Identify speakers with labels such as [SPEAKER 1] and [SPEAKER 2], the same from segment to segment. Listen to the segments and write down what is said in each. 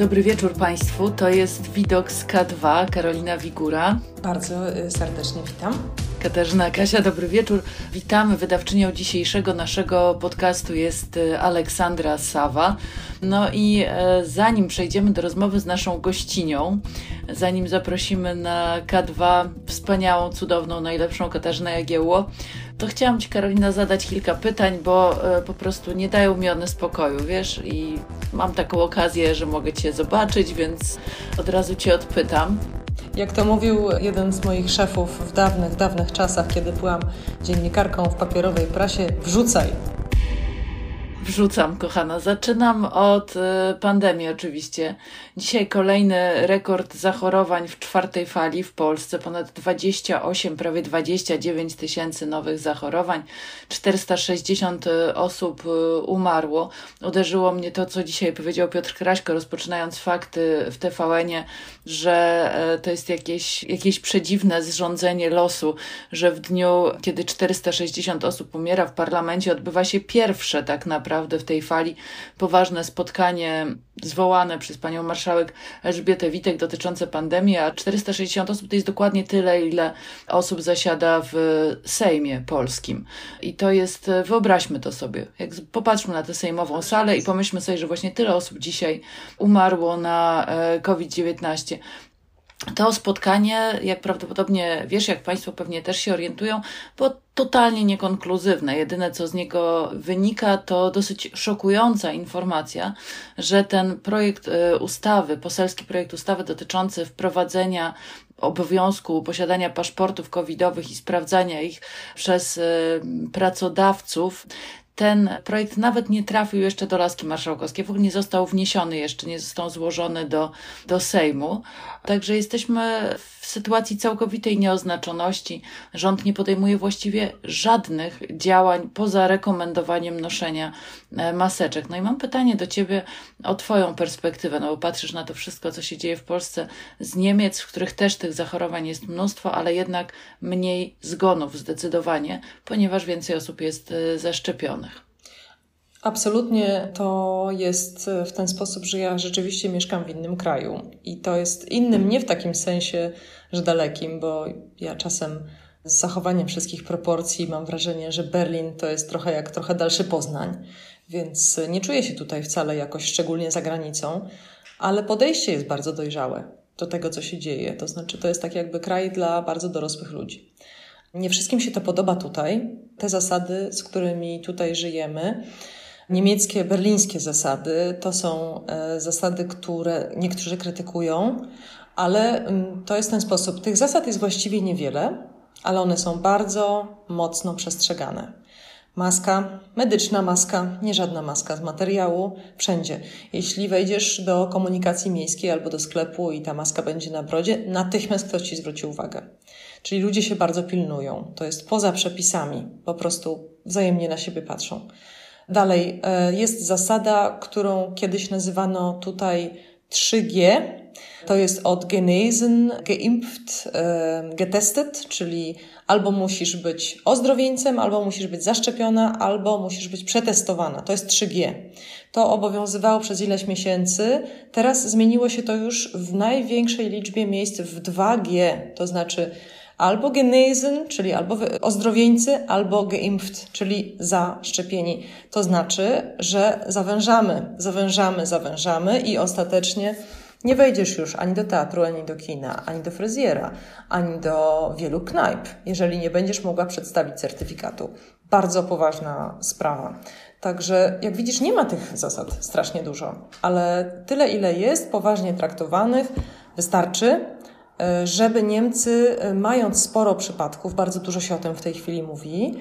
[SPEAKER 1] Dobry wieczór Państwu. To jest widok z K2, Karolina Wigura.
[SPEAKER 2] Bardzo y, serdecznie witam.
[SPEAKER 1] Katarzyna Kasia, dobry wieczór. Witamy. Wydawczynią dzisiejszego naszego podcastu jest y, Aleksandra Sawa. No i e, zanim przejdziemy do rozmowy z naszą gościnią, zanim zaprosimy na K2 wspaniałą, cudowną, najlepszą Katarzynę Jagiełło, to chciałam Ci, Karolina, zadać kilka pytań, bo e, po prostu nie dają mi one spokoju, wiesz, i mam taką okazję, że mogę Cię zobaczyć, więc od razu Cię odpytam.
[SPEAKER 2] Jak to mówił jeden z moich szefów w dawnych, dawnych czasach, kiedy byłam dziennikarką w papierowej prasie, wrzucaj,
[SPEAKER 1] Wrzucam, kochana. Zaczynam od y, pandemii, oczywiście. Dzisiaj kolejny rekord zachorowań w czwartej fali w Polsce. Ponad 28, prawie 29 tysięcy nowych zachorowań. 460 y, osób y, umarło. Uderzyło mnie to, co dzisiaj powiedział Piotr Kraśko, rozpoczynając fakty w TVN-ie, że to jest jakieś, jakieś przedziwne zrządzenie losu, że w dniu, kiedy 460 osób umiera w parlamencie, odbywa się pierwsze tak naprawdę naprawdę w tej fali poważne spotkanie zwołane przez panią marszałek Elżbietę Witek dotyczące pandemii, a 460 osób to jest dokładnie tyle, ile osób zasiada w Sejmie polskim. I to jest, wyobraźmy to sobie, jak popatrzmy na tę sejmową salę i pomyślmy sobie, że właśnie tyle osób dzisiaj umarło na e, COVID-19. To spotkanie, jak prawdopodobnie wiesz, jak Państwo pewnie też się orientują, było totalnie niekonkluzywne. Jedyne, co z niego wynika, to dosyć szokująca informacja, że ten projekt e, ustawy, poselski projekt ustawy dotyczący wprowadzenia obowiązku posiadania paszportów covidowych i sprawdzania ich przez e, pracodawców ten projekt nawet nie trafił jeszcze do laski marszałkowskiej, w ogóle nie został wniesiony jeszcze, nie został złożony do, do Sejmu. Także jesteśmy w sytuacji całkowitej nieoznaczoności. Rząd nie podejmuje właściwie żadnych działań poza rekomendowaniem noszenia e, maseczek. No i mam pytanie do Ciebie o Twoją perspektywę, no bo patrzysz na to wszystko, co się dzieje w Polsce z Niemiec, w których też tych zachorowań jest mnóstwo, ale jednak mniej zgonów zdecydowanie, ponieważ więcej osób jest e, zaszczepionych.
[SPEAKER 2] Absolutnie to jest w ten sposób, że ja rzeczywiście mieszkam w innym kraju. I to jest innym nie w takim sensie, że dalekim, bo ja czasem z zachowaniem wszystkich proporcji mam wrażenie, że Berlin to jest trochę jak trochę dalszy Poznań, więc nie czuję się tutaj wcale jakoś szczególnie za granicą, ale podejście jest bardzo dojrzałe do tego, co się dzieje. To znaczy, to jest tak jakby kraj dla bardzo dorosłych ludzi. Nie wszystkim się to podoba tutaj, te zasady, z którymi tutaj żyjemy niemieckie, berlińskie zasady to są e, zasady, które niektórzy krytykują, ale mm, to jest ten sposób. Tych zasad jest właściwie niewiele, ale one są bardzo mocno przestrzegane. Maska, medyczna maska, nie żadna maska z materiału, wszędzie. Jeśli wejdziesz do komunikacji miejskiej albo do sklepu i ta maska będzie na brodzie, natychmiast ktoś ci zwróci uwagę. Czyli ludzie się bardzo pilnują. To jest poza przepisami, po prostu wzajemnie na siebie patrzą. Dalej, e, jest zasada, którą kiedyś nazywano tutaj 3G. To jest od genesen, geimpft, e, getestet, czyli albo musisz być ozdrowieńcem, albo musisz być zaszczepiona, albo musisz być przetestowana. To jest 3G. To obowiązywało przez ileś miesięcy. Teraz zmieniło się to już w największej liczbie miejsc w 2G, to znaczy albo genesen, czyli albo ozdrowieńcy, albo geimpft, czyli zaszczepieni. To znaczy, że zawężamy, zawężamy, zawężamy i ostatecznie nie wejdziesz już ani do teatru, ani do kina, ani do fryzjera, ani do wielu knajp, jeżeli nie będziesz mogła przedstawić certyfikatu. Bardzo poważna sprawa. Także, jak widzisz, nie ma tych zasad strasznie dużo, ale tyle, ile jest poważnie traktowanych, wystarczy. Żeby Niemcy, e, mając sporo przypadków, bardzo dużo się o tym w tej chwili mówi,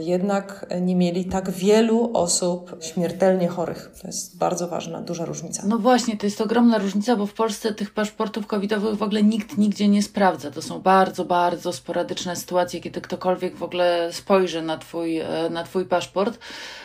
[SPEAKER 2] jednak nie mieli tak wielu osób śmiertelnie chorych. To jest bardzo ważna, duża różnica.
[SPEAKER 1] No właśnie, to jest ogromna różnica, bo w Polsce tych paszportów covidowych w ogóle nikt nigdzie nie sprawdza. To są bardzo, bardzo sporadyczne sytuacje, kiedy ktokolwiek w ogóle spojrzy na twój, e, na twój paszport.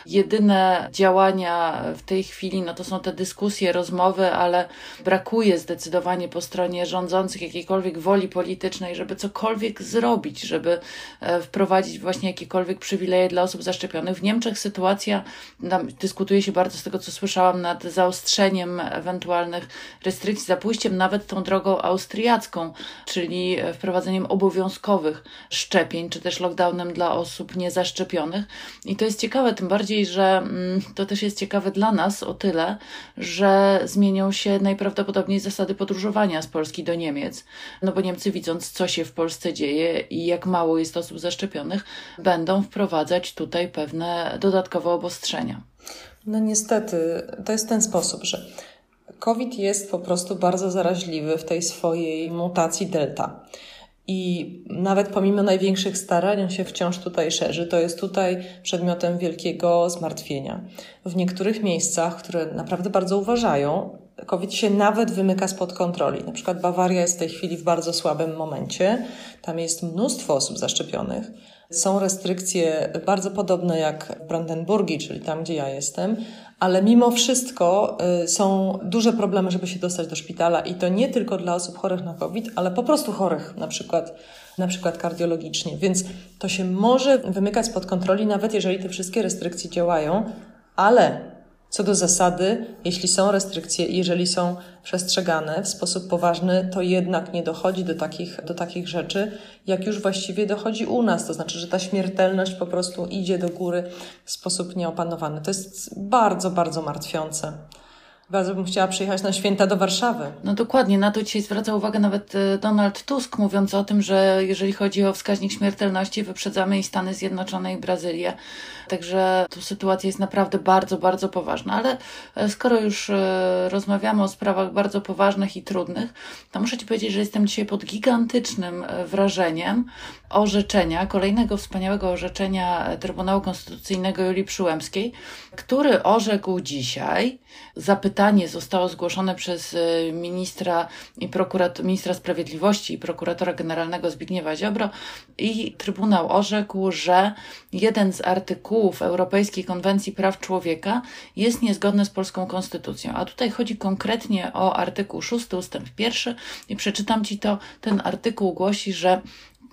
[SPEAKER 1] Jedyne działania w tej chwili, no to są te dyskusje, rozmowy, ale brakuje zdecydowanie po stronie rządzących jakiejkolwiek woli politycznej, żeby cokolwiek zrobić, żeby e, wprowadzić właśnie jakiekolwiek przywileje dla osób zaszczepionych. W Niemczech sytuacja, tam dyskutuje się bardzo z tego, co słyszałam, nad zaostrzeniem ewentualnych restrykcji, za pójściem nawet tą drogą austriacką, czyli wprowadzeniem obowiązkowych szczepień, czy też lockdownem dla osób niezaszczepionych. I to jest ciekawe, tym bardziej, że mm, to też jest ciekawe dla nas o tyle, że zmienią się najprawdopodobniej zasady podróżowania z Polski do Niemiec, no bo Niemcy widząc, co się w Polsce dzieje i jak mało jest osób zaszczepionych, będą wprowadzać tutaj pewne dodatkowe obostrzenia.
[SPEAKER 2] No niestety, to jest ten sposób, że COVID jest po prostu bardzo zaraźliwy w tej swojej mutacji delta. I nawet pomimo największych starań on się wciąż tutaj szerzy. To jest tutaj przedmiotem wielkiego zmartwienia. W niektórych miejscach, które naprawdę bardzo uważają, COVID się nawet wymyka spod kontroli. Na przykład Bawaria jest w tej chwili w bardzo słabym momencie. Tam jest mnóstwo osób zaszczepionych. Są restrykcje bardzo podobne jak w Brandenburgii, czyli tam, gdzie ja jestem, ale mimo wszystko y, są duże problemy, żeby się dostać do szpitala i to nie tylko dla osób chorych na COVID, ale po prostu chorych, na przykład, na przykład kardiologicznie. Więc to się może wymykać spod kontroli, nawet jeżeli te wszystkie restrykcje działają, ale co do zasady, jeśli są restrykcje i jeżeli są przestrzegane w sposób poważny, to jednak nie dochodzi do takich, do takich rzeczy, jak już właściwie dochodzi u nas. To znaczy, że ta śmiertelność po prostu idzie do góry w sposób nieopanowany. To jest bardzo, bardzo martwiące. Bardzo bym chciała przyjechać na święta do Warszawy.
[SPEAKER 1] No dokładnie, na to dzisiaj zwraca uwagę nawet e, Donald Tusk, mówiąc o tym, że jeżeli chodzi o wskaźnik śmiertelności, wyprzedzamy i Stany Zjednoczone i Brazylię. Także tu sytuacja jest naprawdę bardzo, bardzo poważna. Ale e, skoro już e, rozmawiamy o sprawach bardzo poważnych i trudnych, to muszę Ci powiedzieć, że jestem dzisiaj pod gigantycznym wrażeniem orzeczenia, kolejnego wspaniałego orzeczenia Trybunału Konstytucyjnego Julii Przyłębskiej, który orzekł dzisiaj, zapytanie zostało zgłoszone przez e, ministra, i prokurat, ministra Sprawiedliwości i prokuratora generalnego Zbigniewa Ziobro i Trybunał orzekł, że jeden z artykułów Europejskiej Konwencji Praw Człowieka jest niezgodny z polską konstytucją. A tutaj chodzi konkretnie o artykuł 6 ustęp 1 i przeczytam Ci to. Ten artykuł głosi, że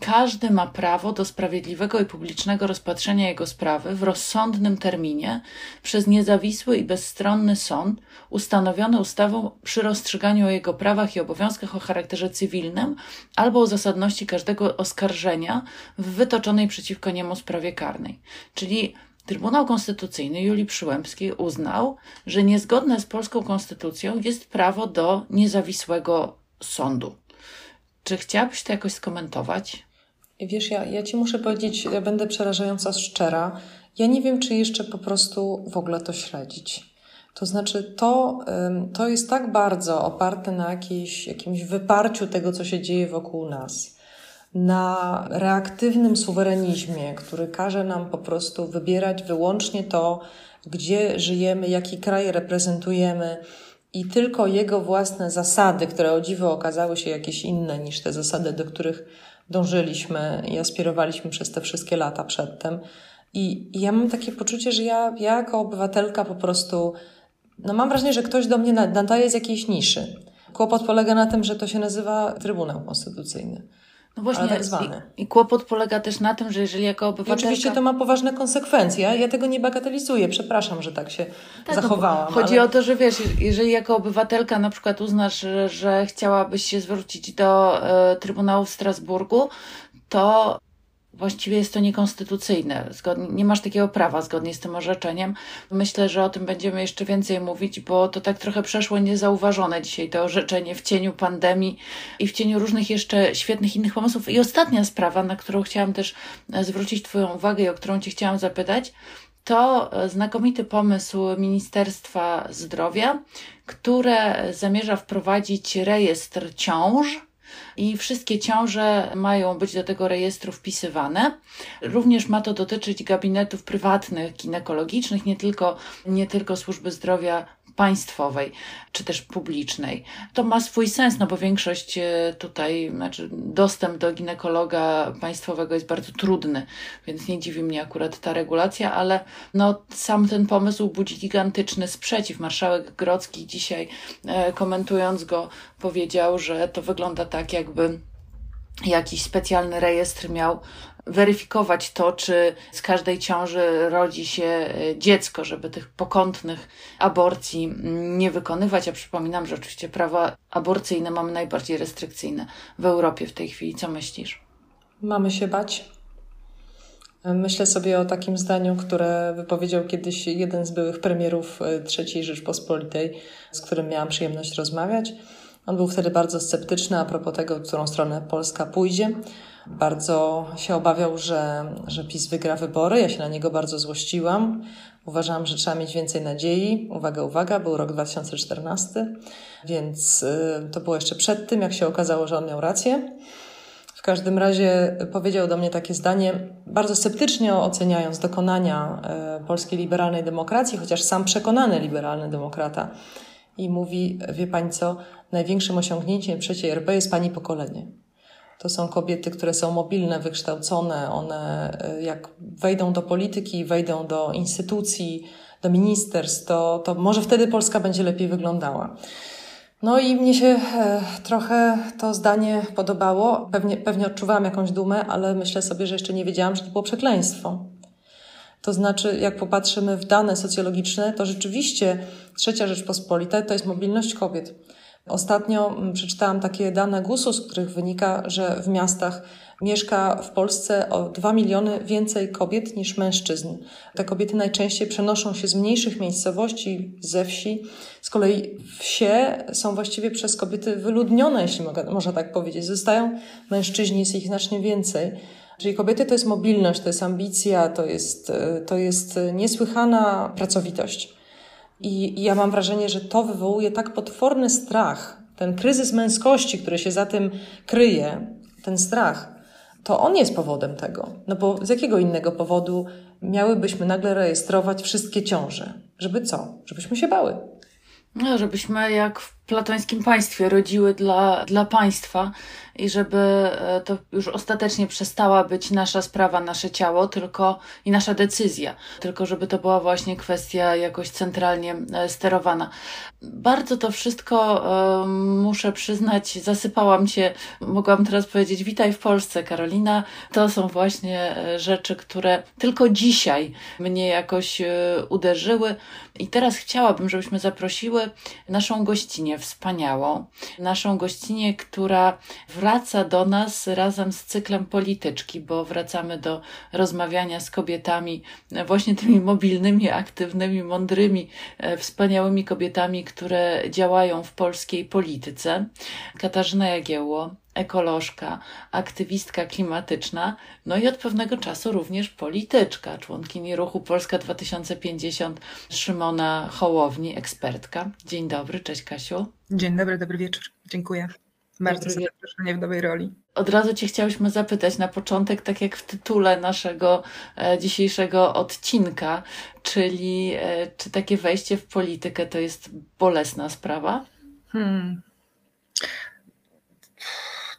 [SPEAKER 1] każdy ma prawo do sprawiedliwego i publicznego rozpatrzenia jego sprawy w rozsądnym terminie przez niezawisły i bezstronny sąd ustanowiony ustawą przy rozstrzyganiu o jego prawach i obowiązkach o charakterze cywilnym albo o zasadności każdego oskarżenia w wytoczonej przeciwko niemu sprawie karnej. Czyli Trybunał Konstytucyjny Julii Przyłębskiej uznał, że niezgodne z polską konstytucją jest prawo do niezawisłego sądu. Czy chciałabyś to jakoś skomentować?
[SPEAKER 2] Wiesz, ja, ja ci muszę powiedzieć, ja będę przerażająco szczera. Ja nie wiem, czy jeszcze po prostu w ogóle to śledzić. To znaczy, to, to jest tak bardzo oparte na jakiejś, jakimś wyparciu tego, co się dzieje wokół nas, na reaktywnym suwerenizmie, który każe nam po prostu wybierać wyłącznie to, gdzie żyjemy, jaki kraj reprezentujemy i tylko jego własne zasady, które o dziwo okazały się jakieś inne niż te zasady, do których dążyliśmy i aspirowaliśmy przez te wszystkie lata przedtem. I, I ja mam takie poczucie, że ja, ja jako obywatelka po prostu, no mam wrażenie, że ktoś do mnie nadaje z jakiejś niszy. Kłopot polega na tym, że to się nazywa Trybunał Konstytucyjny. No właśnie, tak zwany.
[SPEAKER 1] I, I, kłopot polega też na tym, że jeżeli jako obywatelka...
[SPEAKER 2] I oczywiście to ma poważne konsekwencje. Ja tego nie bagatelizuję. Przepraszam, że tak się tak, no zachowałam.
[SPEAKER 1] No, chodzi ale... o to, że wiesz, jeżeli jako obywatelka na przykład uznasz, że, że chciałabyś się zwrócić do e, Trybunału w Strasburgu, to Właściwie jest to niekonstytucyjne. Zgodnie, nie masz takiego prawa zgodnie z tym orzeczeniem. Myślę, że o tym będziemy jeszcze więcej mówić, bo to tak trochę przeszło niezauważone dzisiaj, to orzeczenie w cieniu pandemii i w cieniu różnych jeszcze świetnych innych pomysłów. I ostatnia sprawa, na którą chciałam też e, zwrócić Twoją uwagę i o którą Cię chciałam zapytać, to e, znakomity pomysł Ministerstwa Zdrowia, które zamierza wprowadzić rejestr ciąż i wszystkie ciąże mają być do tego rejestru wpisywane. Również ma to dotyczyć gabinetów prywatnych, ginekologicznych, nie tylko, nie tylko służby zdrowia państwowej czy też publicznej. To ma swój sens, no bo większość e, tutaj, znaczy dostęp do ginekologa państwowego jest bardzo trudny, więc nie dziwi mnie akurat ta regulacja, ale no, sam ten pomysł budzi gigantyczny sprzeciw. Marszałek Grocki dzisiaj e, komentując go powiedział, że to wygląda tak, jakby jakiś specjalny rejestr miał weryfikować to, czy z każdej ciąży rodzi się e, dziecko, żeby tych pokątnych aborcji nie wykonywać. Ja przypominam, że oczywiście prawo aborcyjne mamy najbardziej restrykcyjne w Europie w tej chwili. Co myślisz?
[SPEAKER 2] Mamy się bać. Myślę sobie o takim zdaniu, które wypowiedział kiedyś jeden z byłych premierów e, III Rzeczpospolitej, z którym miałam przyjemność rozmawiać. On był wtedy bardzo sceptyczny a propos tego, w którą stronę Polska pójdzie. Bardzo się obawiał, że, że PiS wygra wybory. Ja się na niego bardzo złościłam. Uważałam, że trzeba mieć więcej nadziei. Uwaga, uwaga, był rok 2014, więc y, to było jeszcze przed tym, jak się okazało, że on miał rację. W każdym razie powiedział do mnie takie zdanie, bardzo sceptycznie oceniając dokonania y, polskiej liberalnej demokracji, chociaż sam przekonany liberalny demokrata. I mówi, wie pani co, największym osiągnięciem trzeciej RP jest pani pokolenie. To są kobiety, które są mobilne, wykształcone. One, e, jak wejdą do polityki, wejdą do instytucji, do ministerstw, to, to może wtedy Polska będzie lepiej wyglądała. No i mnie się e, trochę to zdanie podobało. Pewnie, pewnie odczuwałam jakąś dumę, ale myślę sobie, że jeszcze nie wiedziałam, że to było przekleństwo. To znaczy, jak popatrzymy w dane socjologiczne, to rzeczywiście trzecia Rzeczpospolita to jest mobilność kobiet. Ostatnio mm, przeczytałam takie dane GUS-u, z których wynika, że w miastach mieszka w Polsce o 2 miliony więcej kobiet niż mężczyzn. Te kobiety najczęściej przenoszą się z mniejszych miejscowości, ze wsi. Z kolei wsie są właściwie przez kobiety wyludnione, jeśli mogę, można tak powiedzieć. Zostają mężczyźni, jest ich znacznie więcej. Czyli kobiety to jest mobilność, to jest ambicja, to jest, to jest niesłychana pracowitość. I, I ja mam wrażenie, że to wywołuje tak potworny strach, ten kryzys męskości, który się za tym kryje, ten strach, to on jest powodem tego. No bo z jakiego innego powodu miałybyśmy nagle rejestrować wszystkie ciąże? Żeby co? Żebyśmy się bały.
[SPEAKER 1] No, żebyśmy jak w platońskim państwie rodziły dla, dla państwa i żeby e, to już ostatecznie przestała być nasza sprawa, nasze ciało, tylko i nasza decyzja, tylko żeby to była właśnie kwestia jakoś centralnie e, sterowana. Bardzo to wszystko, e, muszę przyznać, zasypałam cię, mogłam teraz powiedzieć witaj w Polsce, Karolina. To są właśnie rzeczy, które tylko dzisiaj mnie jakoś uderzyły i teraz chciałabym, żebyśmy zaprosiły naszą gościnę, wspaniałą, naszą gościnę, która wraca do nas razem z cyklem polityczki, bo wracamy do rozmawiania z kobietami, właśnie tymi mobilnymi, aktywnymi, mądrymi, e, wspaniałymi kobietami, które działają w polskiej polityce. Katarzyna Jagiełło, ekolożka, aktywistka klimatyczna, no i od pewnego czasu również polityczka, członkini ruchu Polska 2050 Szymona Hołowni, ekspertka. Dzień dobry, cześć Kasiu.
[SPEAKER 3] Dzień dobry, dobry wieczór. Dziękuję bardzo za zaproszenie w nowej roli.
[SPEAKER 1] Od razu Cię chciałyśmy zapytać na początek, tak jak w tytule naszego e, dzisiejszego odcinka, czyli e, czy takie wejście w politykę to jest bolesna sprawa? Hmm.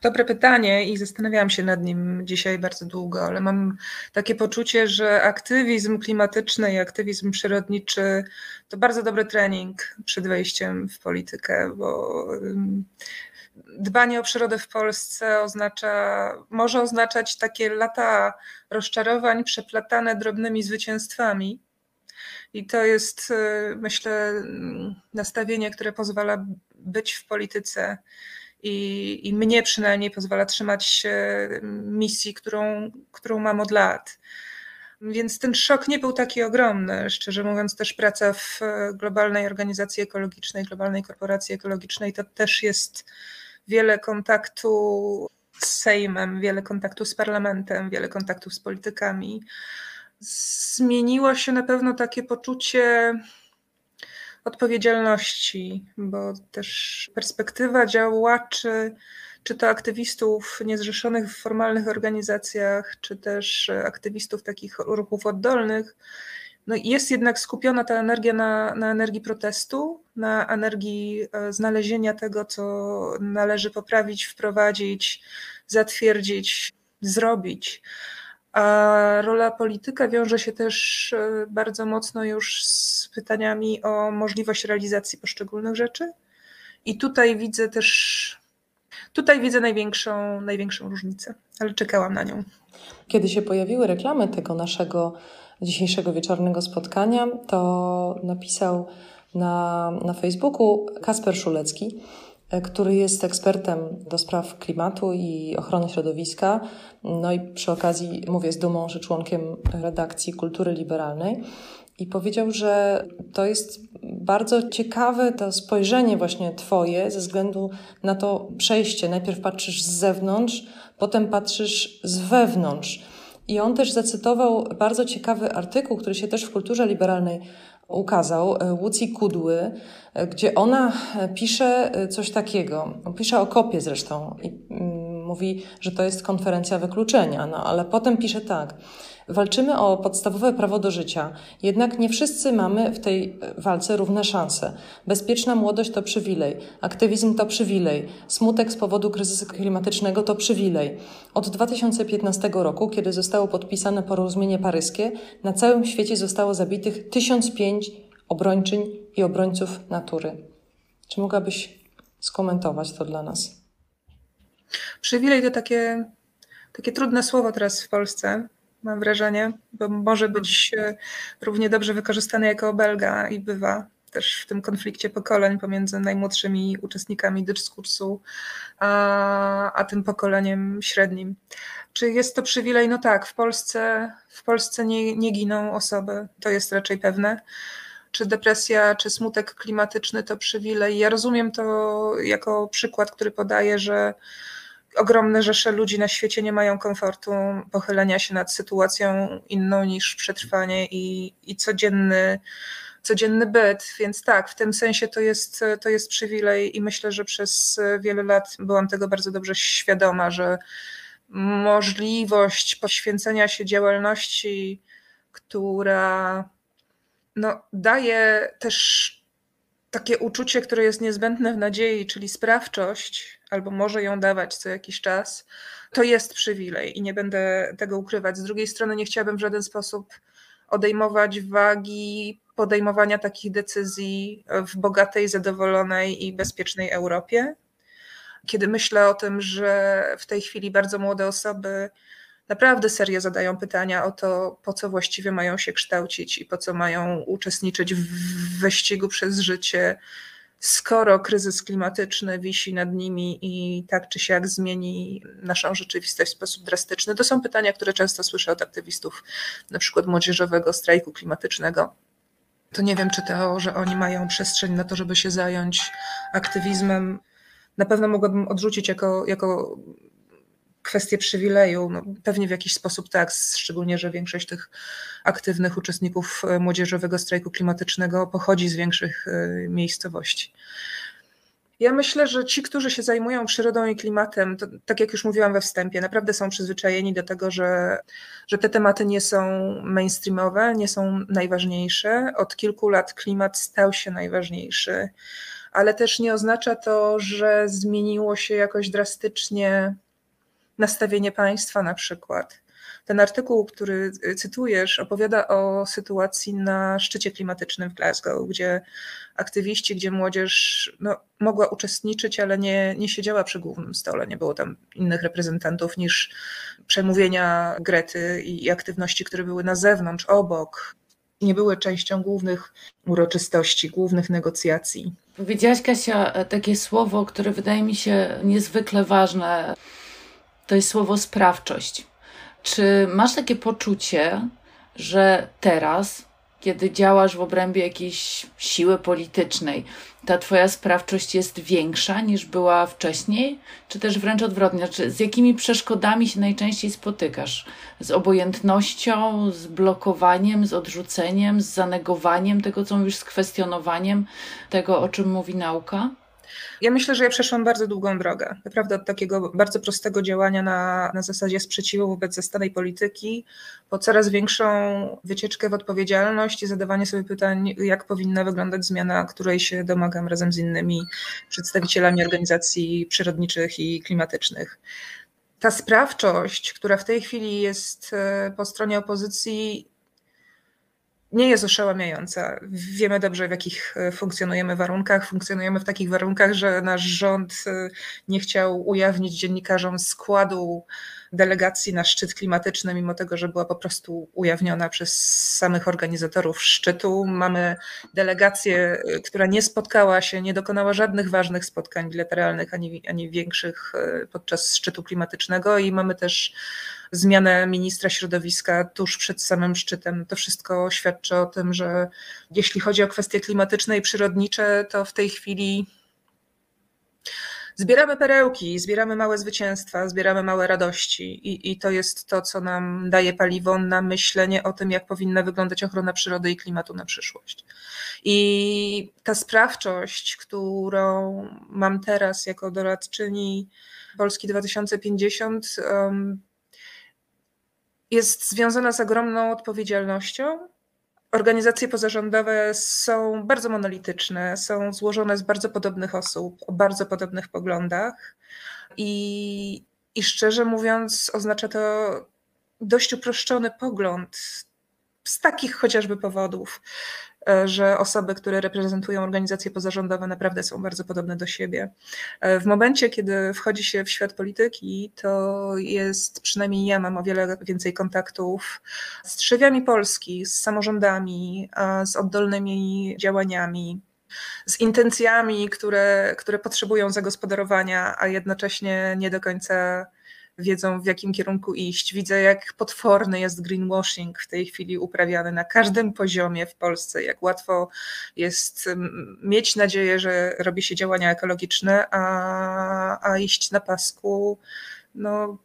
[SPEAKER 3] Dobre pytanie i zastanawiałam się nad nim dzisiaj bardzo długo, ale mam takie poczucie, że aktywizm klimatyczny i aktywizm przyrodniczy to bardzo dobry trening przed wejściem w politykę, bo dbanie o przyrodę w Polsce oznacza, może oznaczać takie lata rozczarowań przeplatane drobnymi zwycięstwami. I to jest, y, myślę, nastawienie, które pozwala być w polityce i, i mnie przynajmniej pozwala trzymać się misji, którą, którą mam od lat. Więc ten szok nie był taki ogromny. Szczerze mówiąc, też praca w globalnej organizacji ekologicznej, globalnej korporacji ekologicznej, to też jest wiele kontaktu z Sejmem, wiele kontaktu z parlamentem, wiele kontaktów z politykami. Zmieniło się na pewno takie poczucie odpowiedzialności, bo też perspektywa działaczy czy to aktywistów niezrzeszonych w formalnych organizacjach, czy też aktywistów takich ruchów oddolnych, no jest jednak skupiona ta energia na, na energii protestu, na energii e, znalezienia tego, co należy poprawić, wprowadzić, zatwierdzić, zrobić. A rola polityka wiąże się też e, bardzo mocno już z pytaniami o możliwość realizacji poszczególnych rzeczy. I tutaj widzę też, tutaj widzę największą, największą różnicę, ale czekałam na nią.
[SPEAKER 2] Kiedy się pojawiły reklamy tego naszego dzisiejszego wieczornego spotkania, to napisał na, na Facebooku Kasper Szulecki, e, który jest ekspertem do spraw klimatu i ochrony środowiska. No i przy okazji mówię z dumą, że członkiem redakcji Kultury Liberalnej. I powiedział, że to jest bardzo ciekawe to spojrzenie właśnie Twoje ze względu na to przejście. Najpierw patrzysz z zewnątrz, potem patrzysz z wewnątrz. I on też zacytował bardzo ciekawy artykuł, który się też w kulturze liberalnej ukazał, e, Łucji Kudły, e, gdzie ona e, pisze coś takiego. Pisze o kopie zresztą i mm, mówi, że to jest konferencja wykluczenia, no ale potem pisze tak. Walczymy o podstawowe prawo do życia, jednak nie wszyscy mamy w tej walce równe szanse. Bezpieczna młodość to przywilej, aktywizm to przywilej, smutek z powodu kryzysu klimatycznego to przywilej. Od 2015 roku, kiedy zostało podpisane porozumienie paryskie, na całym świecie zostało zabitych 1005 obrończyń i obrońców natury. Czy mogłabyś skomentować to dla nas?
[SPEAKER 3] Przywilej to takie, takie trudne słowo teraz w Polsce mam wrażenie, bo może być e, równie dobrze wykorzystany jako obelga i bywa też w tym konflikcie pokoleń pomiędzy najmłodszymi uczestnikami dyskursu a, a tym pokoleniem średnim. Czy jest to przywilej? No tak, w Polsce, w Polsce nie, nie giną osoby, to jest raczej pewne. Czy depresja, czy smutek klimatyczny to przywilej? Ja rozumiem to jako przykład, który podaje, że ogromne rzesze ludzi na świecie nie mają komfortu pochylenia się nad sytuacją inną niż przetrwanie i, i codzienny, codzienny byt. Więc tak, w tym sensie to jest, to jest przywilej i myślę, że przez wiele lat byłam tego bardzo dobrze świadoma, że możliwość poświęcenia się działalności, która no, daje też takie uczucie, które jest niezbędne w nadziei, czyli sprawczość, albo może ją dawać co jakiś czas, to jest przywilej i nie będę tego ukrywać. Z drugiej strony nie chciałabym w żaden sposób odejmować wagi podejmowania takich decyzji w bogatej, zadowolonej i bezpiecznej Europie. Kiedy myślę o tym, że w tej chwili bardzo młode osoby naprawdę serio zadają pytania o to, po co właściwie mają się kształcić i po co mają uczestniczyć w wyścigu przez życie, skoro kryzys klimatyczny wisi nad nimi i tak czy siak zmieni naszą rzeczywistość w sposób drastyczny. To są pytania, które często słyszę od aktywistów, na przykład młodzieżowego strajku klimatycznego. To nie wiem, czy to, że oni mają przestrzeń na to, żeby się zająć aktywizmem, na pewno mogłabym odrzucić jako, jako kwestię przywileju. No, pewnie w jakiś sposób tak, szczególnie, że większość tych aktywnych uczestników e, młodzieżowego strajku klimatycznego pochodzi z większych e, miejscowości. Ja myślę, że ci, którzy się zajmują przyrodą i klimatem, to, tak jak już mówiłam we wstępie, naprawdę są przyzwyczajeni do tego, że, że te tematy nie są mainstreamowe, nie są najważniejsze. Od kilku lat klimat stał się najważniejszy, ale też nie oznacza to, że zmieniło się jakoś drastycznie nastawienie państwa na przykład. Ten artykuł, który cytujesz, opowiada o sytuacji na szczycie klimatycznym w Glasgow, gdzie aktywiści, gdzie młodzież no, mogła uczestniczyć, ale nie, nie siedziała przy głównym stole. Nie było tam innych reprezentantów niż przemówienia Grety i aktywności, które były na zewnątrz, obok. Nie były częścią głównych uroczystości, głównych negocjacji.
[SPEAKER 1] Powiedziałaś, Kasia, takie słowo, które wydaje mi się niezwykle ważne to jest słowo sprawczość. Czy masz takie poczucie, że teraz, kiedy działasz w obrębie jakiejś siły politycznej, ta twoja sprawczość jest większa niż była wcześniej, czy też wręcz odwrotnie? Znaczy, z jakimi przeszkodami się najczęściej spotykasz? Z obojętnością, z blokowaniem, z odrzuceniem, z zanegowaniem tego, co mówisz, z kwestionowaniem tego, o czym mówi nauka?
[SPEAKER 3] Ja myślę, że ja przeszłam bardzo długą drogę. Naprawdę od takiego bardzo prostego działania na, na zasadzie sprzeciwu wobec zastanej polityki, po coraz większą wycieczkę w odpowiedzialność i zadawanie sobie pytań, jak powinna wyglądać zmiana, której się domagam razem z innymi przedstawicielami organizacji przyrodniczych i klimatycznych. Ta sprawczość, która w tej chwili jest e, po stronie opozycji, nie jest oszałamiająca. Wiemy dobrze, w jakich e, funkcjonujemy warunkach. Funkcjonujemy w takich warunkach, że nasz rząd e, nie chciał ujawnić dziennikarzom składu delegacji na szczyt klimatyczny, mimo tego, że była po prostu ujawniona przez samych organizatorów szczytu. Mamy delegację, e, która nie spotkała się, nie dokonała żadnych ważnych spotkań bilateralnych ani, ani większych podczas szczytu klimatycznego i mamy też zmianę ministra środowiska tuż przed samym szczytem. To wszystko świadczy o tym, że jeśli chodzi o kwestie klimatyczne i przyrodnicze, to w tej chwili zbieramy perełki, zbieramy małe zwycięstwa, zbieramy małe radości i, i to jest to, co nam daje paliwo na myślenie o tym, jak powinna wyglądać ochrona przyrody i klimatu na przyszłość. I ta sprawczość, którą mam teraz jako doradczyni Polski 2050, um, jest związana z ogromną odpowiedzialnością. Organizacje pozarządowe są bardzo monolityczne, są złożone z bardzo podobnych osób, o bardzo podobnych poglądach i, i szczerze mówiąc, oznacza to dość uproszczony pogląd z takich chociażby powodów, że osoby, które reprezentują organizacje pozarządowe, naprawdę są bardzo podobne do siebie. E, w momencie, kiedy wchodzi się w świat polityki, to jest przynajmniej ja mam o wiele więcej kontaktów z trzewiami Polski, z samorządami, z oddolnymi działaniami z intencjami, które, które potrzebują zagospodarowania, a jednocześnie nie do końca wiedzą w jakim kierunku iść. Widzę, jak potworny jest greenwashing w tej chwili uprawiany na każdym poziomie w Polsce, jak łatwo jest mieć nadzieję, że robi się działania ekologiczne, a, a iść na pasku no,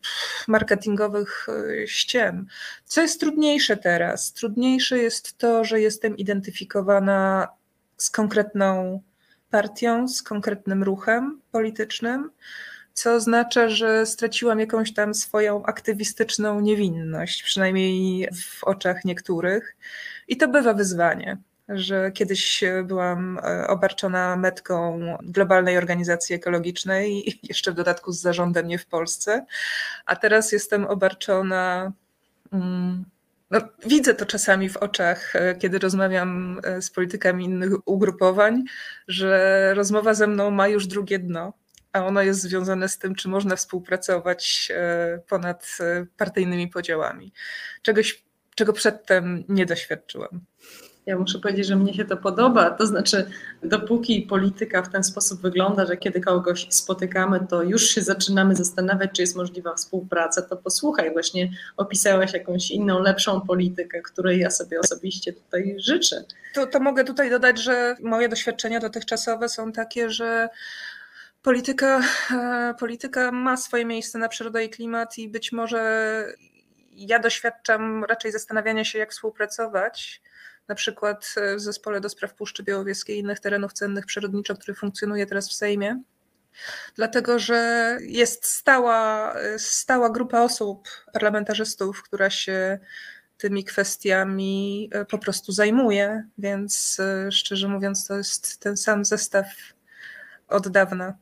[SPEAKER 3] marketingowych e, ściem. Co jest trudniejsze teraz? Trudniejsze jest to, że jestem identyfikowana z konkretną partią, z konkretnym ruchem politycznym co oznacza, że straciłam jakąś tam swoją aktywistyczną niewinność, przynajmniej w oczach niektórych. I to bywa wyzwanie, że kiedyś byłam e, obarczona metką globalnej organizacji ekologicznej, jeszcze w dodatku z zarządem nie w Polsce, a teraz jestem obarczona. Mm, no, widzę to czasami w oczach, e, kiedy rozmawiam e, z politykami innych ugrupowań, że rozmowa ze mną ma już drugie dno a ono jest związane z tym, czy można współpracować e, ponad e, partyjnymi podziałami. Czegoś, czego przedtem nie doświadczyłam.
[SPEAKER 2] Ja muszę powiedzieć, że mnie się to podoba. To znaczy, dopóki polityka w ten sposób wygląda, że kiedy kogoś spotykamy, to już się zaczynamy zastanawiać, czy jest możliwa współpraca, to posłuchaj, właśnie opisałaś jakąś inną, lepszą politykę, której ja sobie osobiście tutaj życzę.
[SPEAKER 3] To, to mogę tutaj dodać, że moje doświadczenia dotychczasowe są takie, że Polityka, e, polityka ma swoje miejsce na przyrodę i klimat i być może ja doświadczam raczej zastanawiania się, jak współpracować, na przykład w zespole do spraw Puszczy Białowieskiej i innych terenów cennych przyrodniczo, który funkcjonuje teraz w Sejmie. Dlatego, że jest stała, stała grupa osób, parlamentarzystów, która się tymi kwestiami e, po prostu zajmuje, więc e, szczerze mówiąc, to jest ten sam zestaw od dawna.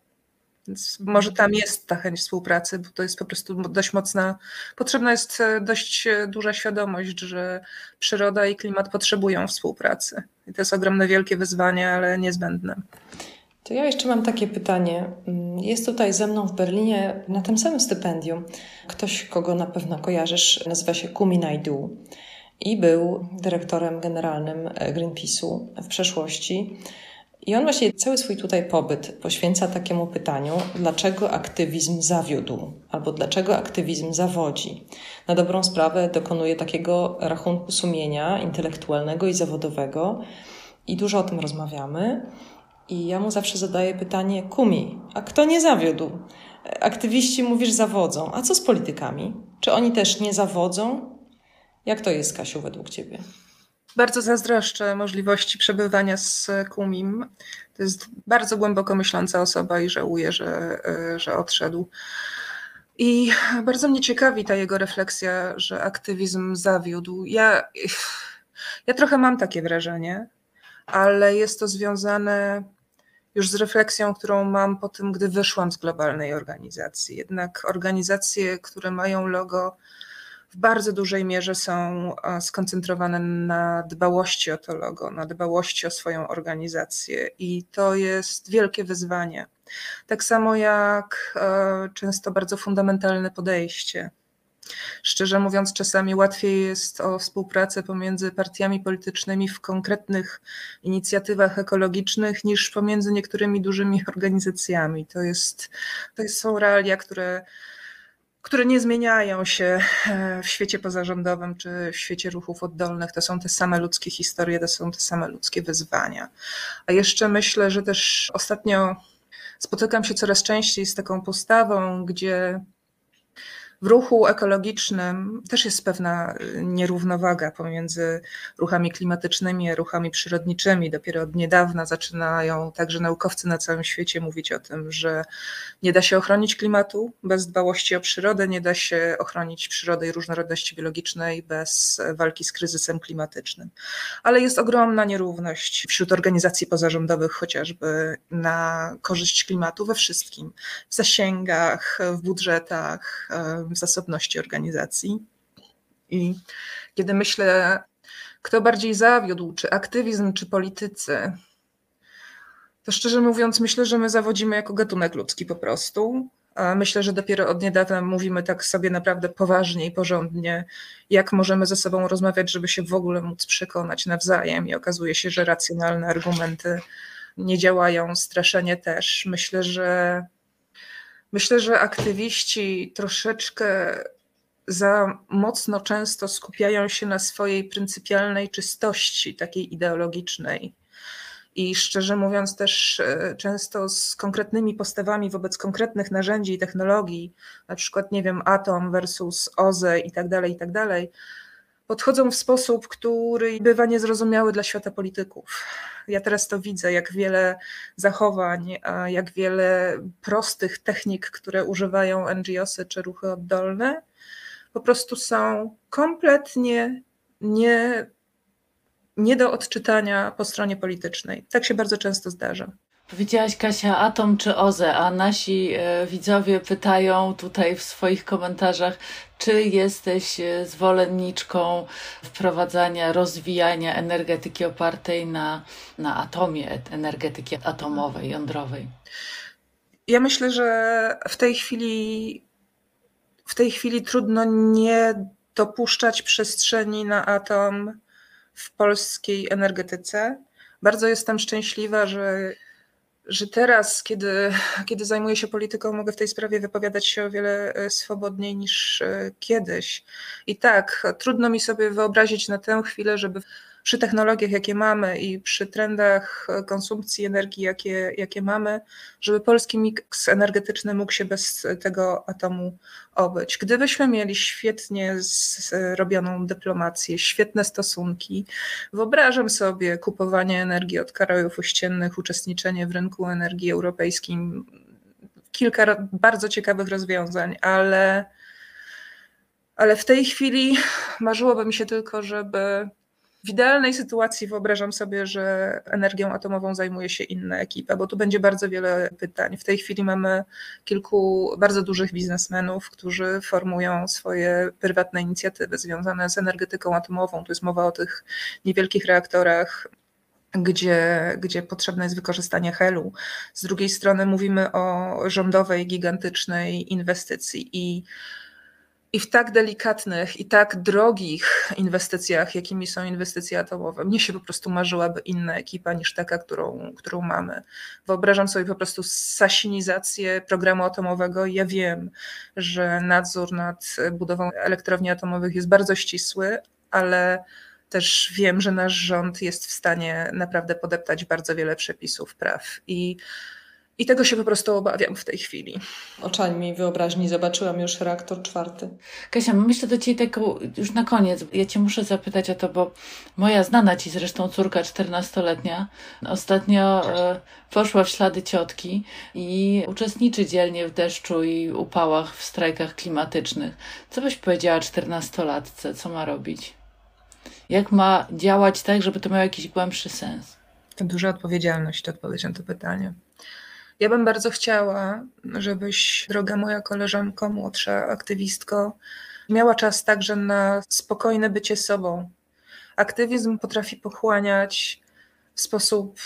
[SPEAKER 3] Więc może tam jest ta chęć współpracy, bo to jest po prostu dość mocna. Potrzebna jest e, dość e, duża świadomość, że przyroda i klimat potrzebują współpracy. I to jest ogromne, wielkie wyzwanie, ale niezbędne.
[SPEAKER 2] To ja jeszcze mam takie pytanie. Mm, jest tutaj ze mną w Berlinie na tym samym stypendium ktoś, kogo na pewno kojarzysz, nazywa się Kumi Naidu i był dyrektorem generalnym e, Greenpeace'u w przeszłości. I on właśnie cały swój tutaj pobyt poświęca takiemu pytaniu, dlaczego aktywizm zawiódł, albo dlaczego aktywizm zawodzi. Na dobrą sprawę dokonuje takiego rachunku sumienia intelektualnego i zawodowego i dużo o tym rozmawiamy. I ja mu zawsze zadaję pytanie, Kumi, a kto nie zawiódł? Aktywiści, mówisz, zawodzą. A co z politykami? Czy oni też nie zawodzą? Jak to jest, Kasiu, według Ciebie?
[SPEAKER 3] Bardzo zazdroszczę możliwości przebywania z Kumim. To jest bardzo głęboko myśląca osoba i żałuję, że, e, że odszedł. I bardzo mnie ciekawi ta jego refleksja, że aktywizm zawiódł. Ja, ja trochę mam takie wrażenie, ale jest to związane już z refleksją, którą mam po tym, gdy wyszłam z globalnej organizacji. Jednak organizacje, które mają logo, w bardzo dużej mierze są skoncentrowane na dbałości o to logo, na dbałości o swoją organizację, i to jest wielkie wyzwanie. Tak samo jak e, często bardzo fundamentalne podejście. Szczerze mówiąc, czasami łatwiej jest o współpracę pomiędzy partiami politycznymi w konkretnych inicjatywach ekologicznych niż pomiędzy niektórymi dużymi organizacjami. To, jest, to są realia, które, które nie zmieniają się e, w świecie pozarządowym czy w świecie ruchów oddolnych. To są te same ludzkie historie, to są te same ludzkie wyzwania. A jeszcze myślę, że też ostatnio spotykam się coraz częściej z taką postawą, gdzie w ruchu ekologicznym też jest pewna y, nierównowaga pomiędzy ruchami klimatycznymi a ruchami przyrodniczymi. Dopiero od niedawna zaczynają także naukowcy na całym świecie mówić o tym, że nie da się ochronić klimatu bez dbałości o przyrodę, nie da się ochronić przyrody i różnorodności biologicznej bez walki z kryzysem klimatycznym. Ale jest ogromna nierówność wśród organizacji pozarządowych, chociażby na korzyść klimatu we wszystkim w zasięgach, w budżetach, zasobności organizacji. I kiedy myślę, kto bardziej zawiódł, czy aktywizm, czy politycy, to szczerze mówiąc, myślę, że my zawodzimy jako gatunek ludzki po prostu. Myślę, że dopiero od niedawna mówimy tak sobie naprawdę poważnie i porządnie, jak możemy ze sobą rozmawiać, żeby się w ogóle móc przekonać nawzajem. I okazuje się, że racjonalne argumenty nie działają, straszenie też. Myślę, że Myślę, że aktywiści troszeczkę za mocno często skupiają się na swojej pryncypialnej czystości, takiej ideologicznej. I szczerze mówiąc, też e, często z konkretnymi postawami wobec konkretnych narzędzi i technologii, na przykład, nie wiem, Atom versus OZE i tak dalej, i tak dalej, podchodzą w sposób, który bywa niezrozumiały dla świata polityków. Ja teraz to widzę, jak wiele zachowań, jak wiele prostych technik, które używają NGOsy czy ruchy oddolne, po prostu są kompletnie nie, nie do odczytania po stronie politycznej. Tak się bardzo często zdarza.
[SPEAKER 1] Powiedziałaś Kasia Atom czy OZE, a nasi e, widzowie pytają tutaj w swoich komentarzach, czy jesteś e, zwolenniczką wprowadzania, rozwijania energetyki opartej na, na atomie, energetyki atomowej, jądrowej?
[SPEAKER 3] Ja myślę, że w tej chwili w tej chwili trudno nie dopuszczać przestrzeni na atom w polskiej energetyce. Bardzo jestem szczęśliwa, że że teraz, kiedy, kiedy zajmuję się polityką, mogę w tej sprawie wypowiadać się o wiele e, swobodniej niż e, kiedyś. I tak, trudno mi sobie wyobrazić na tę chwilę, żeby przy technologiach, jakie mamy i przy trendach konsumpcji energii, jakie, jakie mamy, żeby polski miks energetyczny mógł się bez tego atomu obyć. Gdybyśmy mieli świetnie zrobioną dyplomację, świetne stosunki, wyobrażam sobie kupowanie energii od krajów ościennych, uczestniczenie w rynku energii europejskim, kilka bardzo ciekawych rozwiązań, ale, ale w tej chwili marzyłoby mi się tylko, żeby w idealnej sytuacji wyobrażam sobie, że energią atomową zajmuje się inna ekipa, bo tu będzie bardzo wiele pytań. W tej chwili mamy kilku bardzo dużych biznesmenów, którzy formują swoje prywatne inicjatywy związane z energetyką atomową. Tu jest mowa o tych niewielkich reaktorach gdzie, gdzie potrzebne jest wykorzystanie helu. Z drugiej strony mówimy o rządowej, gigantycznej inwestycji i i w tak delikatnych i tak drogich inwestycjach, jakimi są inwestycje atomowe, mnie się po prostu marzyłaby inna ekipa niż taka, którą, którą mamy. Wyobrażam sobie po prostu sasinizację programu atomowego. Ja wiem, że nadzór nad budową elektrowni atomowych jest bardzo ścisły, ale też wiem, że nasz rząd jest w stanie naprawdę podeptać bardzo wiele przepisów praw. I I tego się po prostu obawiam w tej chwili.
[SPEAKER 2] Oczami wyobraźni zobaczyłam już reaktor czwarty.
[SPEAKER 1] Kasia, myślę do Ciebie taką już na koniec. Ja Cię muszę zapytać o to, bo moja znana Ci zresztą córka 14-letnia ostatnio e, poszła w ślady ciotki i uczestniczy dzielnie w deszczu i upałach w strajkach klimatycznych. Co byś powiedziała 14-latce? Co ma robić? Jak ma działać tak, żeby to miało jakiś głębszy sens?
[SPEAKER 3] To duża odpowiedzialność, odpowiedź na to pytanie. Ja bym bardzo chciała, żebyś, droga moja koleżanko, młodsza aktywistko, miała czas także na spokojne bycie sobą. Aktywizm potrafi pochłaniać w sposób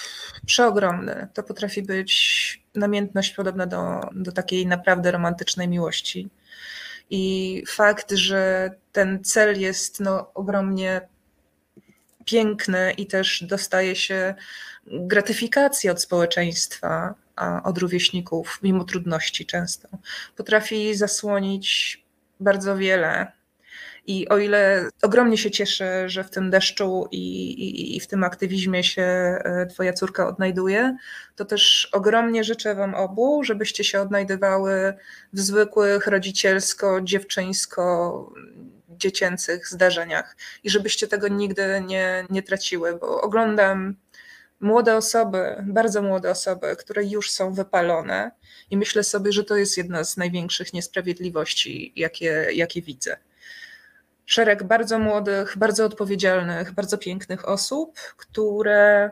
[SPEAKER 3] przeogromny. To potrafi być namiętność podobna do, do takiej naprawdę romantycznej miłości. I fakt, że ten cel jest no, ogromnie piękny i też dostaje się gratyfikacji od społeczeństwa, od rówieśników, mimo trudności często. Potrafi zasłonić bardzo wiele. I o ile ogromnie się cieszę, że w tym deszczu i, i, i, w tym aktywizmie się e, Twoja córka odnajduje, to też ogromnie życzę Wam obu, żebyście się odnajdywały w zwykłych rodzicielsko-dziewczyńsko dziecięcych zdarzeniach i żebyście tego nigdy nie, nie traciły, bo oglądam młode osoby, bardzo młode osoby, które już są wypalone i myślę sobie, że to jest jedna z największych niesprawiedliwości, jakie, jakie widzę. Szereg bardzo młodych, bardzo odpowiedzialnych, bardzo pięknych osób, które,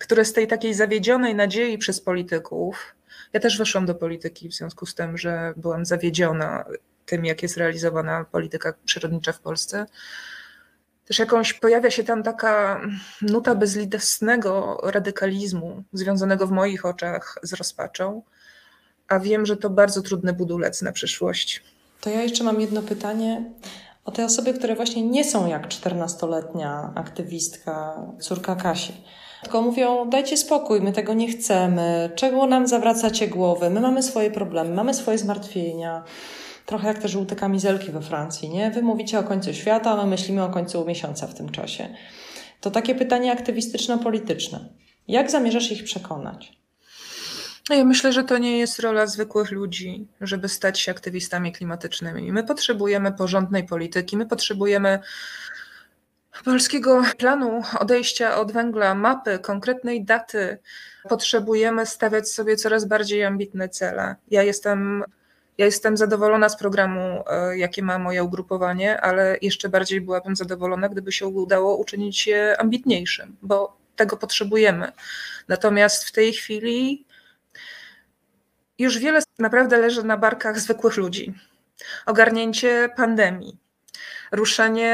[SPEAKER 3] które z tej takiej zawiedzionej nadziei przez polityków, ja też weszłam do polityki w związku z tym, że byłam zawiedziona tym, jak jest realizowana polityka przyrodnicza w Polsce, też jakąś pojawia się tam taka nuta bezlitosnego radykalizmu, związanego w moich oczach z rozpaczą, a wiem, że to bardzo trudny budulec na przyszłość.
[SPEAKER 2] To ja jeszcze mam jedno pytanie o te osoby, które właśnie nie są jak 14-letnia aktywistka, córka Kasi. Tylko mówią, dajcie spokój, my tego nie chcemy, czego nam zawracacie głowę, my mamy swoje problemy, mamy swoje zmartwienia trochę jak te żółte kamizelki we Francji, nie? Wy mówicie o końcu świata, a my myślimy o końcu miesiąca w tym czasie. To takie pytanie aktywistyczno-polityczne. Jak zamierzasz ich przekonać?
[SPEAKER 3] Ja myślę, że to nie jest rola zwykłych ludzi, żeby stać się aktywistami klimatycznymi. My potrzebujemy porządnej polityki, my potrzebujemy polskiego planu odejścia od węgla, mapy, konkretnej daty. Potrzebujemy stawiać sobie coraz bardziej ambitne cele. Ja jestem ja jestem zadowolona z programu, e, jakie ma moje ugrupowanie, ale jeszcze bardziej byłabym zadowolona, gdyby się udało uczynić je ambitniejszym, bo tego potrzebujemy. Natomiast w tej chwili już wiele naprawdę leży na barkach zwykłych ludzi. Ogarnięcie pandemii, ruszenie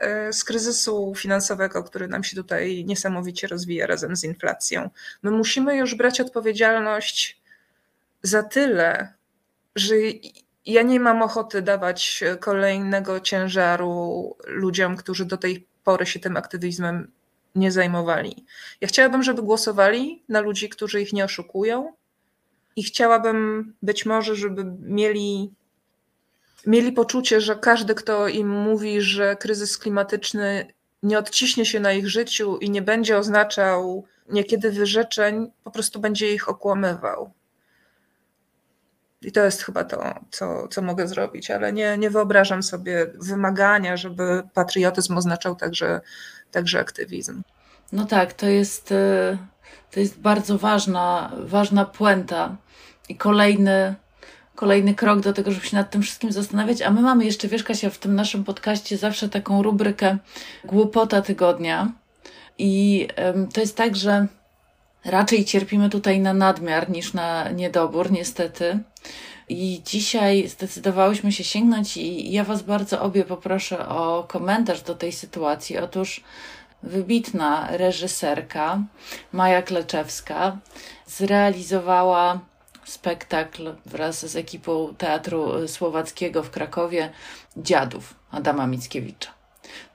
[SPEAKER 3] e, z kryzysu finansowego, który nam się tutaj niesamowicie rozwija razem z inflacją. My musimy już brać odpowiedzialność za tyle, że ja nie mam ochoty dawać kolejnego ciężaru ludziom, którzy do tej pory się tym aktywizmem nie zajmowali. Ja chciałabym, żeby głosowali na ludzi, którzy ich nie oszukują, i chciałabym być może, żeby mieli, mieli poczucie, że każdy, kto im mówi, że kryzys klimatyczny nie odciśnie się na ich życiu i nie będzie oznaczał niekiedy wyrzeczeń, po prostu będzie ich okłamywał. I to jest chyba to, co, co mogę zrobić, ale nie, nie wyobrażam sobie wymagania, żeby patriotyzm oznaczał także, także aktywizm.
[SPEAKER 1] No tak, to jest, y, to jest bardzo ważna, ważna puenta i kolejny, kolejny krok do tego, żeby się nad tym wszystkim zastanawiać. A my mamy jeszcze, wiesz Kasia, w tym naszym podcaście zawsze taką rubrykę głupota tygodnia. I to jest tak, że raczej cierpimy tutaj na nadmiar niż na niedobór, niestety. I dzisiaj zdecydowałyśmy się sięgnąć, i ja Was bardzo obie poproszę o komentarz do tej sytuacji. Otóż wybitna reżyserka Maja Kleczewska zrealizowała spektakl wraz z ekipą Teatru Słowackiego w Krakowie Dziadów Adama Mickiewicza.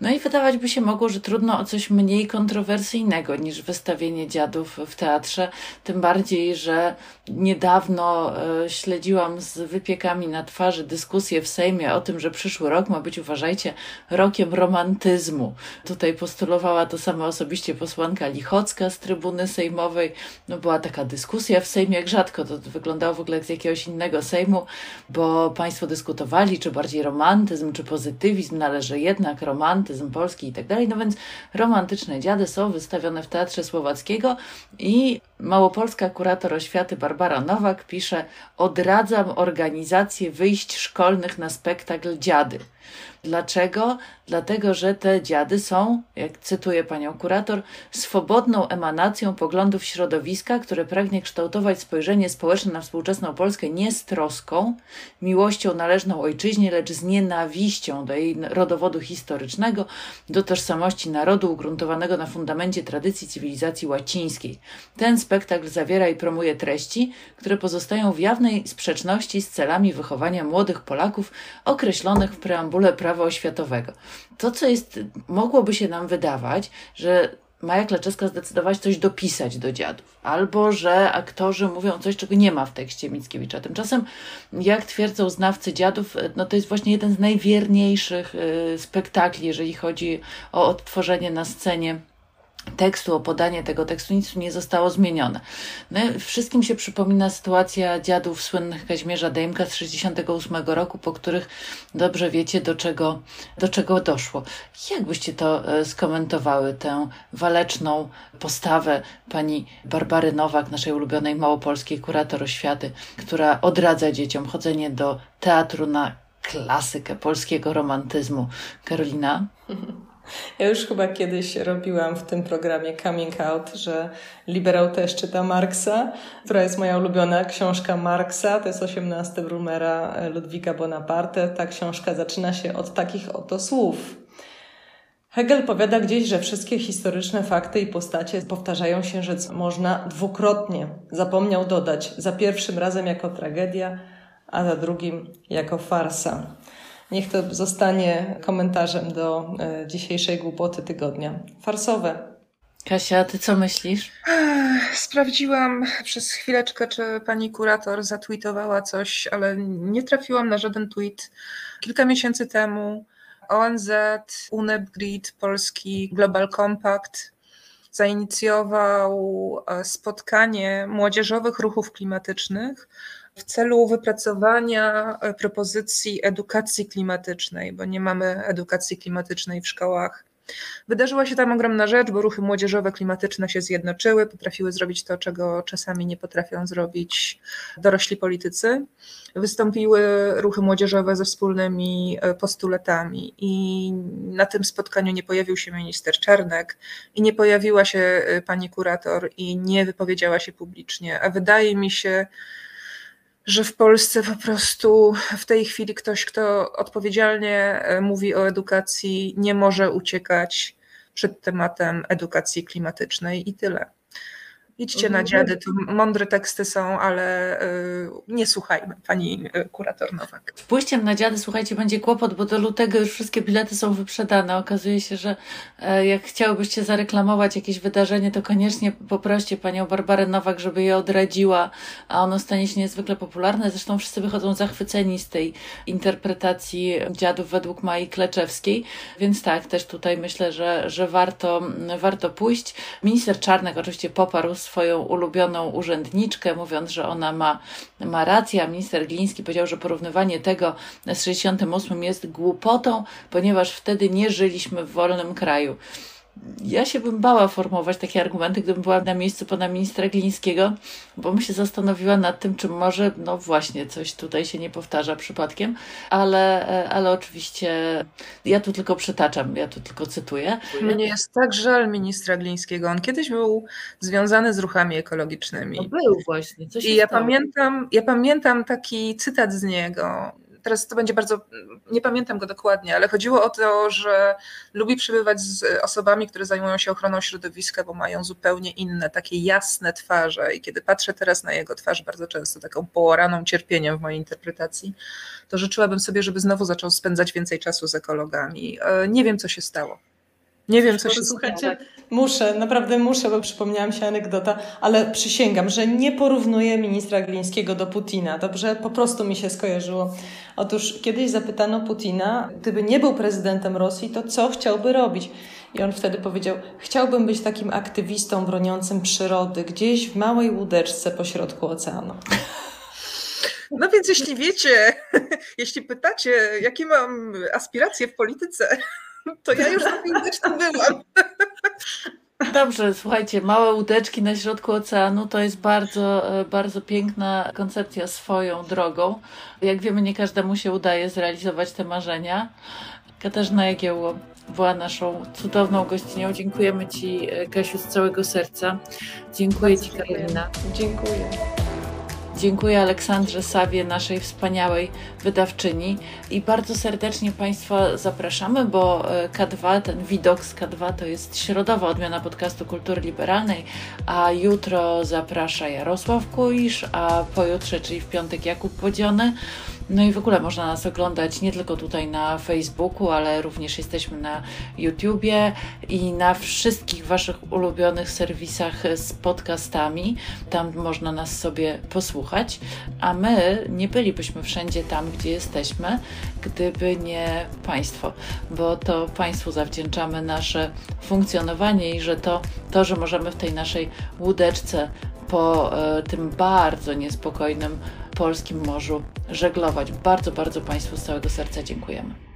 [SPEAKER 1] No i wydawać by się mogło, że trudno o coś mniej kontrowersyjnego niż wystawienie dziadów w teatrze, tym bardziej, że niedawno e, śledziłam z wypiekami na twarzy dyskusję w Sejmie o tym, że przyszły rok ma być, uważajcie, rokiem romantyzmu. Tutaj postulowała to sama osobiście posłanka Lichocka z trybuny sejmowej. No była taka dyskusja w Sejmie, jak rzadko to wyglądało w ogóle jak z jakiegoś innego Sejmu, bo państwo dyskutowali, czy bardziej romantyzm, czy pozytywizm należy jednak, romantyzm polski i tak dalej. No więc romantyczne dziady są wystawione w Teatrze Słowackiego i małopolska kurator oświaty Barbara Nowak pisze: Odradzam organizację wyjść szkolnych na spektakl Dziady. Dlaczego? Dlatego, że te dziady są, jak cytuję panią kurator, swobodną emanacją poglądów środowiska, które pragnie kształtować spojrzenie społeczne na współczesną Polskę nie z troską, miłością należną ojczyźnie, lecz z nienawiścią do jej rodowodu historycznego, do tożsamości narodu ugruntowanego na fundamencie tradycji cywilizacji łacińskiej. Ten spektakl zawiera i promuje treści, które pozostają w jawnej sprzeczności z celami wychowania młodych Polaków określonych w preambule prawa oświatowego. To, co jest, mogłoby się nam wydawać, że Maja Klaczewska zdecydowała coś dopisać do dziadów, albo że aktorzy mówią coś, czego nie ma w tekście Mickiewicza. Tymczasem, jak twierdzą znawcy dziadów, no to jest właśnie jeden z najwierniejszych y, spektakli, jeżeli chodzi o odtworzenie na scenie tekstu, o podanie tego tekstu, nic nie zostało zmienione. No, wszystkim się przypomina sytuacja dziadów słynnych Kaźmierza Dejmka z 68 roku, po których dobrze wiecie, do czego, do czego doszło. Jak byście to e, skomentowały, tę waleczną postawę pani Barbary Nowak, naszej ulubionej małopolskiej kurator oświaty, która odradza dzieciom chodzenie do teatru na klasykę polskiego romantyzmu. Karolina?
[SPEAKER 2] Ja już chyba kiedyś robiłam w tym programie Coming Out, że liberał też czyta Marksa, która jest moja ulubiona książka Marksa, to jest 18 Brumera Ludwika Bonaparte. Ta książka zaczyna się od takich oto słów. Hegel powiada gdzieś, że wszystkie historyczne fakty i postacie powtarzają się rzec można dwukrotnie. Zapomniał dodać, za pierwszym razem jako tragedia, a za drugim jako farsa. Niech to zostanie komentarzem do e, dzisiejszej głupoty tygodnia. Farsowe.
[SPEAKER 1] Kasia, ty co myślisz?
[SPEAKER 3] Sprawdziłam przez chwileczkę, czy pani kurator zatweetowała coś, ale nie trafiłam na żaden tweet. Kilka miesięcy temu ONZ, UNEP Grid, Polski Global Compact zainicjował e, spotkanie młodzieżowych ruchów klimatycznych w celu wypracowania e, propozycji edukacji klimatycznej, bo nie mamy edukacji klimatycznej w szkołach. Wydarzyła się tam ogromna rzecz, bo ruchy młodzieżowe klimatyczne się zjednoczyły, potrafiły zrobić to, czego czasami nie potrafią zrobić dorośli politycy. Wystąpiły ruchy młodzieżowe ze wspólnymi e, postulatami, i na tym spotkaniu nie pojawił się minister Czarnek, i nie pojawiła się e, pani kurator, i nie wypowiedziała się publicznie. A wydaje mi się, że w Polsce po prostu w tej chwili ktoś, kto odpowiedzialnie e, mówi o edukacji, nie może uciekać przed tematem edukacji klimatycznej i tyle. Idźcie na mhm. dziady, tu mądre teksty są, ale y, nie słuchajmy, pani y, kurator Nowak.
[SPEAKER 1] Pójściem na dziady, słuchajcie, będzie kłopot, bo do lutego już wszystkie bilety są wyprzedane. Okazuje się, że e, jak chciałybyście zareklamować jakieś wydarzenie, to koniecznie poproście panią Barbarę Nowak, żeby je odradziła, a ono stanie się niezwykle popularne. Zresztą wszyscy wychodzą zachwyceni z tej interpretacji dziadów według Mai Kleczewskiej, więc tak, też tutaj myślę, że, że warto, warto pójść. Minister Czarnek oczywiście poparł swoją ulubioną urzędniczkę, mówiąc, że ona ma, ma rację, a minister Gliński powiedział, że porównywanie tego z 68 jest głupotą, ponieważ wtedy nie żyliśmy w wolnym kraju ja się bym bała formułować takie argumenty, gdybym była na miejscu pana ministra Glińskiego, bo bym się zastanowiła nad tym, czy może, no właśnie, coś tutaj się nie powtarza przypadkiem, ale, ale oczywiście ja tu tylko przytaczam, ja tu tylko cytuję.
[SPEAKER 3] Mnie jest tak żal ministra Glińskiego. On kiedyś był związany z ruchami ekologicznymi.
[SPEAKER 1] No był właśnie.
[SPEAKER 3] I ja pamiętam, ja pamiętam taki cytat z niego teraz to będzie bardzo, nie pamiętam go dokładnie, ale chodziło o to, że lubi przebywać z osobami, które zajmują się ochroną środowiska, bo mają zupełnie inne, takie jasne twarze i kiedy patrzę teraz na jego twarz, bardzo często taką połaraną cierpieniem w mojej interpretacji, to życzyłabym sobie, żeby znowu zaczął spędzać więcej czasu z ekologami. E, nie wiem, co się stało. Nie wiem, co się
[SPEAKER 2] Słuchajcie, muszę, naprawdę muszę, bo przypomniałam się anegdota, ale przysięgam, że nie porównuję ministra Glińskiego do Putina. Dobrze, po prostu mi się skojarzyło. Otóż kiedyś zapytano Putina, gdyby nie był prezydentem Rosji, to co chciałby robić? I on wtedy powiedział: Chciałbym być takim aktywistą broniącym przyrody, gdzieś w małej łódeczce pośrodku oceanu.
[SPEAKER 3] No więc jeśli wiecie, jeśli pytacie, jakie mam aspiracje w polityce, to ja już na tym byłam.
[SPEAKER 1] Dobrze, słuchajcie, małe łódeczki na środku oceanu to jest bardzo, e, bardzo piękna koncepcja swoją drogą. Jak wiemy, nie każdemu się udaje zrealizować te marzenia. Katarzyna Jagiełło była naszą cudowną gościnią. Dziękujemy Ci, e, Kasiu, z całego serca. Dziękuję bardzo Ci, Karolina.
[SPEAKER 2] Dziękuję.
[SPEAKER 1] Dziękuję Aleksandrze Sawie, naszej wspaniałej wydawczyni i bardzo serdecznie Państwa zapraszamy, bo e, K2, ten widok z K2 to jest środowa odmiana podcastu Kultury Liberalnej, a jutro zaprasza Jarosław Kuisz, a pojutrze, czyli w piątek Jakub Podziony. No i w ogóle można nas oglądać nie tylko tutaj na Facebooku, ale również jesteśmy na YouTubie i na wszystkich Waszych ulubionych serwisach z podcastami. Tam można nas sobie posłuchać, a my nie bylibyśmy wszędzie tam, gdzie jesteśmy, gdyby nie Państwo, bo to Państwu zawdzięczamy nasze funkcjonowanie i że to, to że możemy w tej naszej łódeczce po e, tym bardzo niespokojnym polskim morzu żeglować. Bardzo, bardzo Państwu z całego serca dziękujemy.